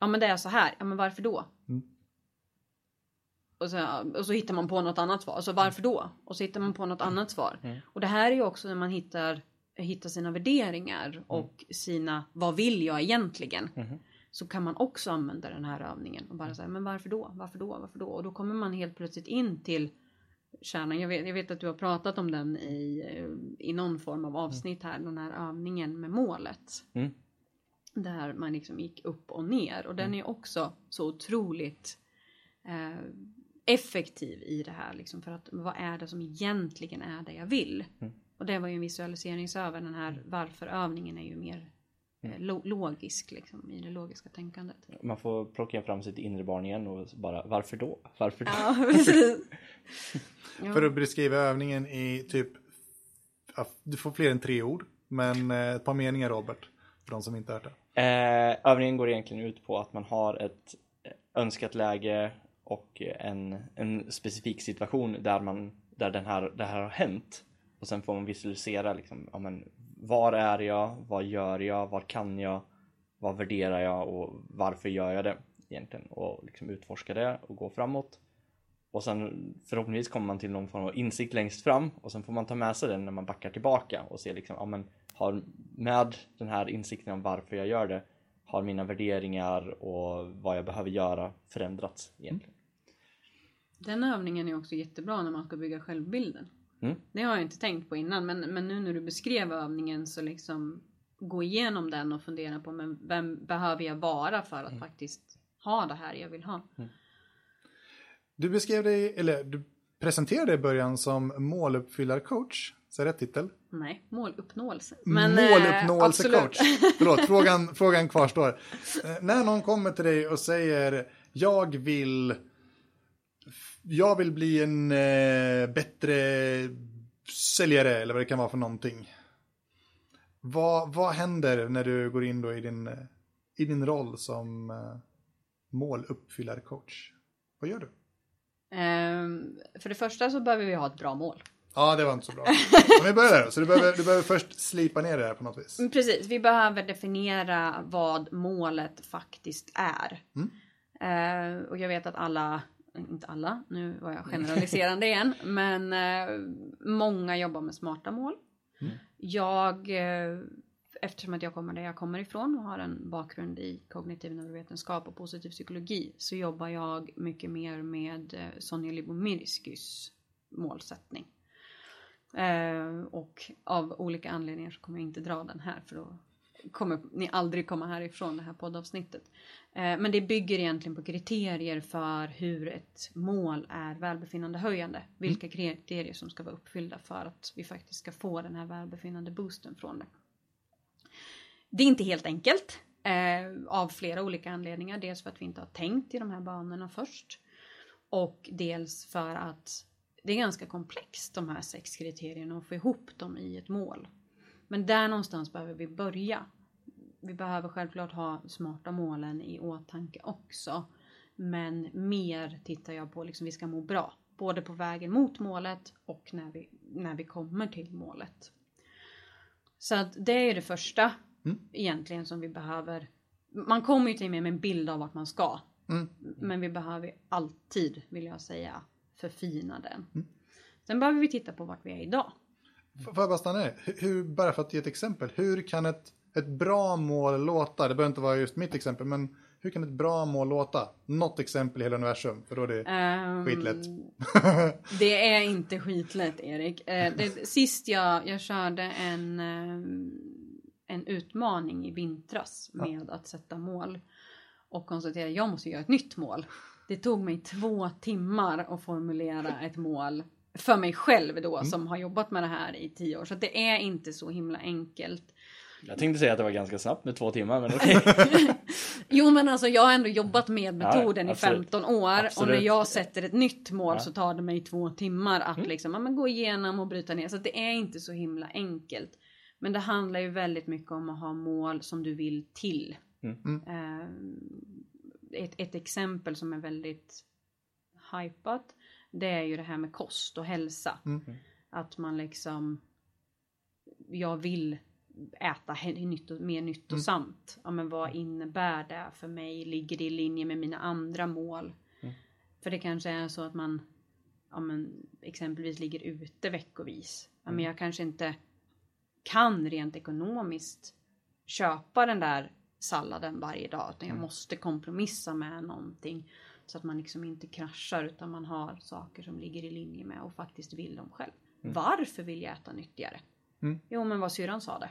ja men det är så här, ja men varför då? Och så, och så hittar man på något annat svar. Och så varför då? Och så hittar man på något annat svar. Och det här är ju också när man hittar, hittar sina värderingar och sina, vad vill jag egentligen? Så kan man också använda den här övningen och bara säga, men varför då? Varför då? Varför då? Och då kommer man helt plötsligt in till kärnan. Jag vet, jag vet att du har pratat om den i, i någon form av avsnitt här, den här övningen med målet. Mm. Där man liksom gick upp och ner och den är också så otroligt eh, effektiv i det här. Liksom, för att vad är det som egentligen är det jag vill? Och det var ju en visualiseringsövning. Den här varför-övningen är ju mer eh, lo- logisk liksom, i det logiska tänkandet. Man får plocka fram sitt inre barn igen och bara varför då? Varför då? Ja, precis. Ja. För att beskriva övningen i typ, du får fler än tre ord, men eh, ett par meningar Robert, för de som inte hört det. Eh, övningen går egentligen ut på att man har ett önskat läge och en, en specifik situation där, man, där den här, det här har hänt. Och sen får man visualisera liksom, ja, men, var är jag, vad gör jag, vad kan jag, vad värderar jag och varför gör jag det egentligen? Och liksom utforska det och gå framåt. Och sen förhoppningsvis kommer man till någon form av insikt längst fram och sen får man ta med sig den när man backar tillbaka och se liksom, ja men har med den här insikten om varför jag gör det har mina värderingar och vad jag behöver göra förändrats egentligen. Den övningen är också jättebra när man ska bygga självbilden. Mm. Det har jag inte tänkt på innan men, men nu när du beskrev övningen så liksom gå igenom den och fundera på men vem behöver jag vara för att faktiskt ha det här jag vill ha. Du beskrev dig, eller du presenterade dig i början som måluppfyllarcoach, så rätt titel? Nej, måluppnåelse. Men, eh, Måluppnåelsecoach. Förlåt, frågan, frågan kvarstår. Eh, när någon kommer till dig och säger jag vill jag vill bli en eh, bättre säljare eller vad det kan vara för någonting. Vad, vad händer när du går in då i din, i din roll som eh, måluppfyllarcoach? Vad gör du? Ehm, för det första så behöver vi ha ett bra mål. Ja, det var inte så bra. Om vi börjar där. Så du behöver, du behöver först slipa ner det här på något vis. Mm, Precis, vi behöver definiera vad målet faktiskt är. Eh, och jag vet att alla, inte alla, nu var jag generaliserande igen, men eh, många jobbar med smarta mål. Jag, eh, eftersom att jag kommer där jag kommer ifrån och har en bakgrund i kognitiv neurovetenskap och positiv psykologi så jobbar jag mycket mer med eh, Sonja Lyubomirskys målsättning. Eh, och av olika anledningar så kommer jag inte dra den här för då kommer ni aldrig komma härifrån det här poddavsnittet. Eh, men det bygger egentligen på kriterier för hur ett mål är välbefinnande höjande. Vilka kriterier som ska vara uppfyllda för att vi faktiskt ska få den här välbefinnande boosten från det. Det är inte helt enkelt. Eh, av flera olika anledningar. Dels för att vi inte har tänkt i de här banorna först. Och dels för att det är ganska komplext de här sex kriterierna och få ihop dem i ett mål. Men där någonstans behöver vi börja. Vi behöver självklart ha smarta målen i åtanke också. Men mer tittar jag på liksom vi ska må bra. Både på vägen mot målet och när vi, när vi kommer till målet. Så att det är det första Mm. egentligen som vi behöver. Man kommer ju till med en bild av vart man ska. Mm. Men vi behöver alltid, vill jag säga, förfina den. Mm. Sen behöver vi titta på vart vi är idag. Får jag bara stanna här? Hur- bara för att ge ett exempel, hur kan ett, ett bra mål låta? Det behöver inte vara just mitt exempel, men hur kan ett bra mål låta? Något exempel i hela universum, för då är det Ehm, skitlätt. Det är inte skitlätt Erik. Eh, det, sist jag, jag körde en, ehm, en utmaning i vintras med att sätta mål och konstaterade att jag måste göra ett nytt mål. Det tog mig två timmar att formulera ett mål för mig själv då som har jobbat med det här i tio år. Så det är inte så himla enkelt. Jag tänkte säga att det var ganska snabbt med två timmar, men okej. Jo men alltså jag har ändå jobbat med metoden Ja, i absolut. 15 år och Absolut. när jag sätter ett nytt mål Ja. så tar det mig två timmar att liksom ja, gå igenom och bryta ner. Så det är inte så himla enkelt. Men det handlar ju väldigt mycket om att ha mål som du vill till. Mm. Eh, ett, ett exempel som är väldigt hypat det är ju det här med kost och hälsa. Mm. Att man liksom jag vill äta nytto, mer nyttosamt. Ja, men vad innebär det för mig? Ligger det i linje med mina andra mål? För det kanske är så att man ja, men, exempelvis ligger ute veckovis. Ja, men jag kanske inte kan rent ekonomiskt köpa den där salladen varje dag. Utan jag måste kompromissa med någonting. Så att man liksom inte kraschar utan man har saker som ligger i linje med och faktiskt vill dem själv. Varför vill jag äta nyttigare? Mm. Jo men vad syrran sa det.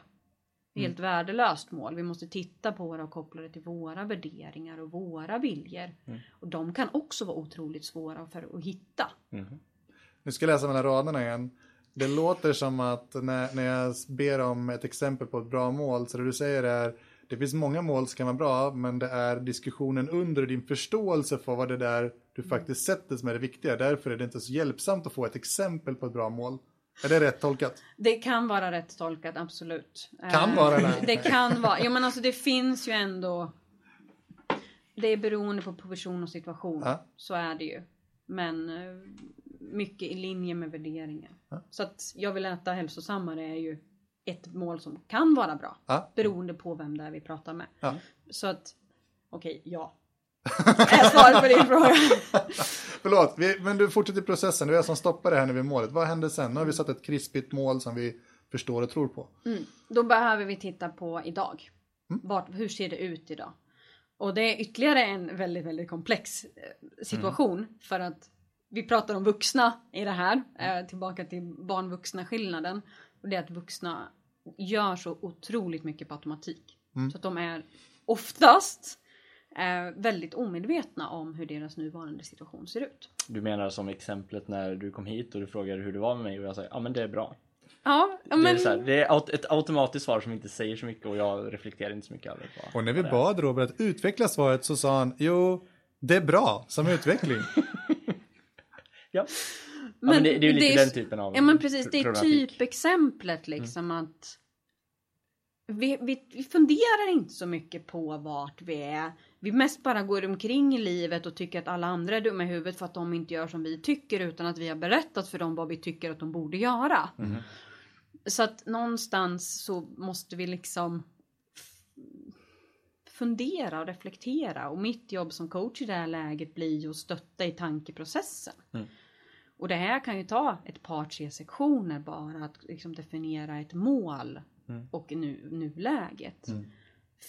Helt värdelöst mål. Vi måste titta på det och koppla det till våra värderingar och våra viljor. Och de kan också vara otroligt svåra för att hitta. Nu ska jag läsa mellan raderna igen. Det låter som att när, när jag ber om ett exempel på ett bra mål, så det du säger är det finns många mål som kan vara bra, men det är diskussionen under din förståelse för vad det där du faktiskt sätter som är det viktiga. Därför är det inte så hjälpsamt att få ett exempel på ett bra mål. Är det rätt tolkat? Det kan vara rätt tolkat, absolut. Kan Eh, vara det. Det kan vara. Jo men alltså det finns ju ändå. Det är beroende på person och situation. Ja. Så är det ju. Men eh, mycket i linje med värderingar. Så att jag vill äta hälsosammare är ju ett mål som kan vara bra. Ja. Beroende på vem det är vi pratar med. Ja. Så att, okej, ja. är svaret på din fråga. Förlåt, vi, men du fortsätter processen. Det är jag som stoppar det här nu vid målet. Vad händer sen? Nu har vi satt ett krispigt mål som vi förstår och tror på. Då behöver vi titta på idag. Vart, hur ser det ut idag? Och det är ytterligare en väldigt, väldigt komplex eh, situation. För att vi pratar om vuxna i det här. Eh, tillbaka till barn-vuxna skillnaden. Och det är att vuxna gör så otroligt mycket på automatik. Så att de är oftast eh, väldigt omedvetna om hur deras nuvarande situation ser ut. Du menar som exemplet när du kom hit och du frågade hur det var med mig och jag sa ja men det är bra. Ja, Det, men... är så här, det är ett automatiskt svar som inte säger så mycket och jag reflekterar inte så mycket över vad Och när vi det bad Robert att utveckla svaret så sa han, jo, det är bra som utveckling. Ja. ja men det, det är ju lite är- den typen av Ja men precis, det är typexemplet liksom att vi, vi, vi funderar inte så mycket på vart vi är. Vi mest bara går omkring i livet och tycker att alla andra är dumma i huvudet för att de inte gör som vi tycker utan att vi har berättat för dem vad vi tycker att de borde göra. Så att någonstans så måste vi liksom fundera och reflektera och mitt jobb som coach i det här läget blir ju att stötta i tankeprocessen. Och det här kan ju ta ett par tre sektioner bara att liksom definiera ett mål och nu, nuläget.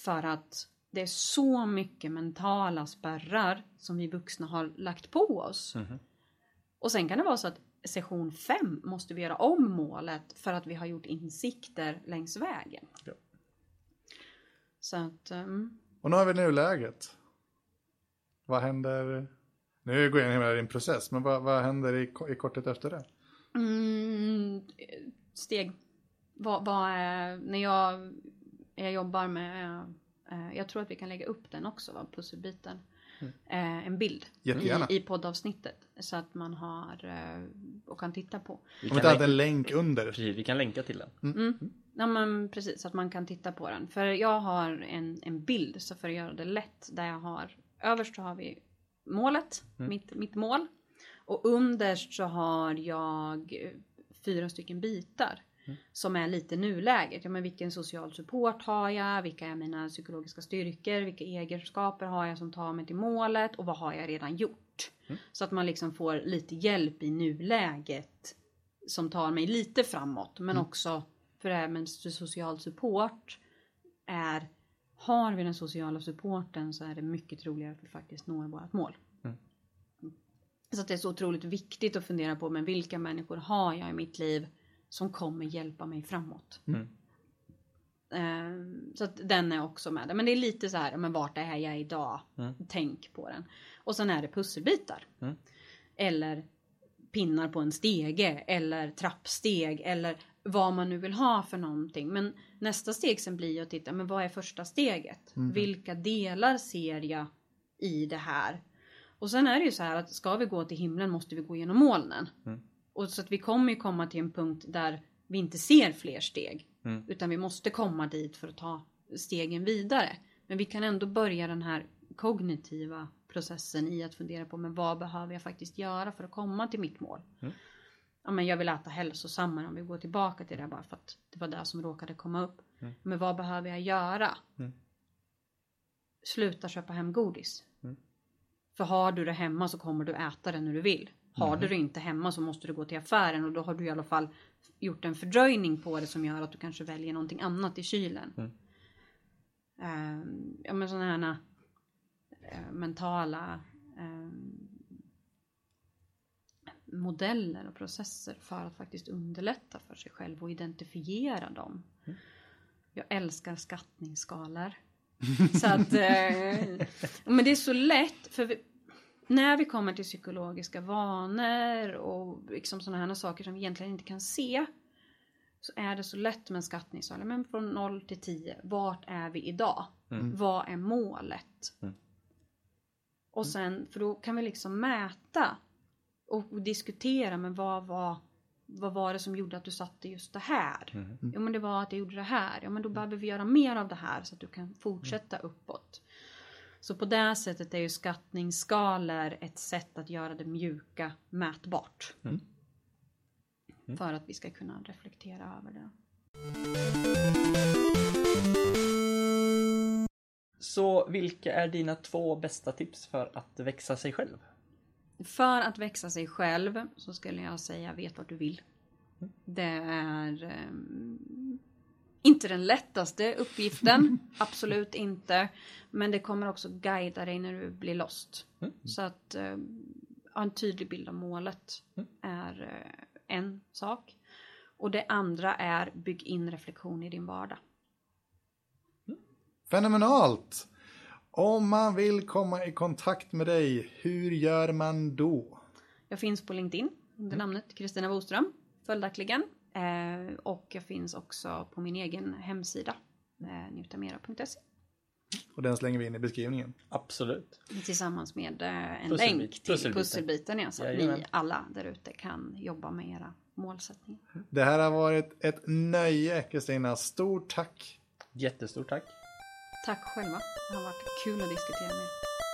För att det är så mycket mentala spärrar som vi vuxna har lagt på oss. Och sen kan det vara så att session 5 måste vi göra om målet för att vi har gjort insikter längs vägen. Ja. Så att, um, Och nu har vi nuläget. Vad händer? Nu går jag igenom hela din process, men vad, vad händer i, i korthet efter det? mm, steg. Vad, vad är, när jag, jag jobbar med, eh, jag tror att vi kan lägga upp den också, va, pusselbiten. Eh, en bild Jättegärna. i, i poddavsnittet så att man har eh, och kan titta på. Vi Om kan, inte hade länka, en länk under. precis, vi kan länka till den. Ja men precis, så att man kan titta på den. För jag har en, en bild, så för att göra det lätt, där jag har överst så har vi målet, mitt, mitt mål. Och underst så har jag fyra stycken bitar. Som är lite nuläget. Ja, men vilken social support har jag? Vilka är mina psykologiska styrkor? Vilka egenskaper har jag som tar mig till målet? Och vad har jag redan gjort? Så att man liksom får lite hjälp i nuläget. Som tar mig lite framåt. Men också för det här med social support. Är har vi den sociala supporten så är det mycket troligare att vi faktiskt når vårt mål. Så att det är så otroligt viktigt att fundera på men vilka människor har jag i mitt liv som kommer hjälpa mig framåt. Mm. Ehm, Så att den är också med där. Men det är lite så här, men vart är jag idag? Mm. Tänk på den. Och sen är det pusselbitar. Mm. Eller pinnar på en stege eller trappsteg eller vad man nu vill ha för någonting. Men nästa steg sen blir att titta, men vad är första steget? Vilka delar ser jag i det här? Och sen är det ju så här att ska vi gå till himlen måste vi gå genom molnen. Mm. Och så att vi kommer ju komma till en punkt där vi inte ser fler steg. Mm. Utan vi måste komma dit för att ta stegen vidare. Men vi kan ändå börja den här kognitiva processen i att fundera på men vad behöver jag faktiskt göra för att komma till mitt mål. Mm. Ja, men jag vill äta hälsosammare om vi går tillbaka till det bara för att det var det som råkade komma upp. Mm. Men vad behöver jag göra? Mm. Sluta köpa hem godis. Mm. För har du det hemma så kommer du äta det när du vill. Har du det inte hemma så måste du gå till affären och då har du i alla fall gjort en fördröjning på det som gör att du kanske väljer någonting annat i kylen. Mm. Ehm, ja men sådana här eh, mentala ehm, modeller och processer för att faktiskt underlätta för sig själv och identifiera dem. Jag älskar skattningsskalor. så att, eh, men det är så lätt för vi, när vi kommer till psykologiska vanor och liksom sådana här saker som vi egentligen inte kan se så är det så lätt med en skattningsskala. Men från 0 till 10, vart är vi idag? Mm. Vad är målet? Mm. Och sen, för då kan vi liksom mäta och, och diskutera, men vad var, vad var det som gjorde att du satte just det här? Mm. Jo men det var att jag gjorde det här. Ja men då behöver vi göra mer av det här så att du kan fortsätta uppåt. Så på det sättet är ju skattningsskalor ett sätt att göra det mjuka mätbart. Mm. För att vi ska kunna reflektera över det. Så vilka är dina två bästa tips för att växa sig själv? För att växa sig själv så skulle jag säga vet vart du vill. Det är ehm, inte den lättaste uppgiften, absolut inte. Men det kommer också guida dig när du blir lost. Mm. Så att eh, ha en tydlig bild av målet Mm. är eh, en sak. Och det andra är bygg in reflektion i din vardag. Fenomenalt! Om man vill komma i kontakt med dig, hur gör man då? Jag finns på LinkedIn under namnet Kristina Boström, följaktligen. Eh, och jag finns också på min egen hemsida, eh, njutamera.se. Och den slänger vi in i beskrivningen. Absolut. Tillsammans med eh, en Pusselbit- länk till pusselbitar. pusselbiten ja, så att Jajamän. ni alla där ute kan jobba med era målsättningar. Det här har varit ett nöje, Kristina. Stort tack! Jättestort tack. Tack själva, det har varit kul att diskutera med er.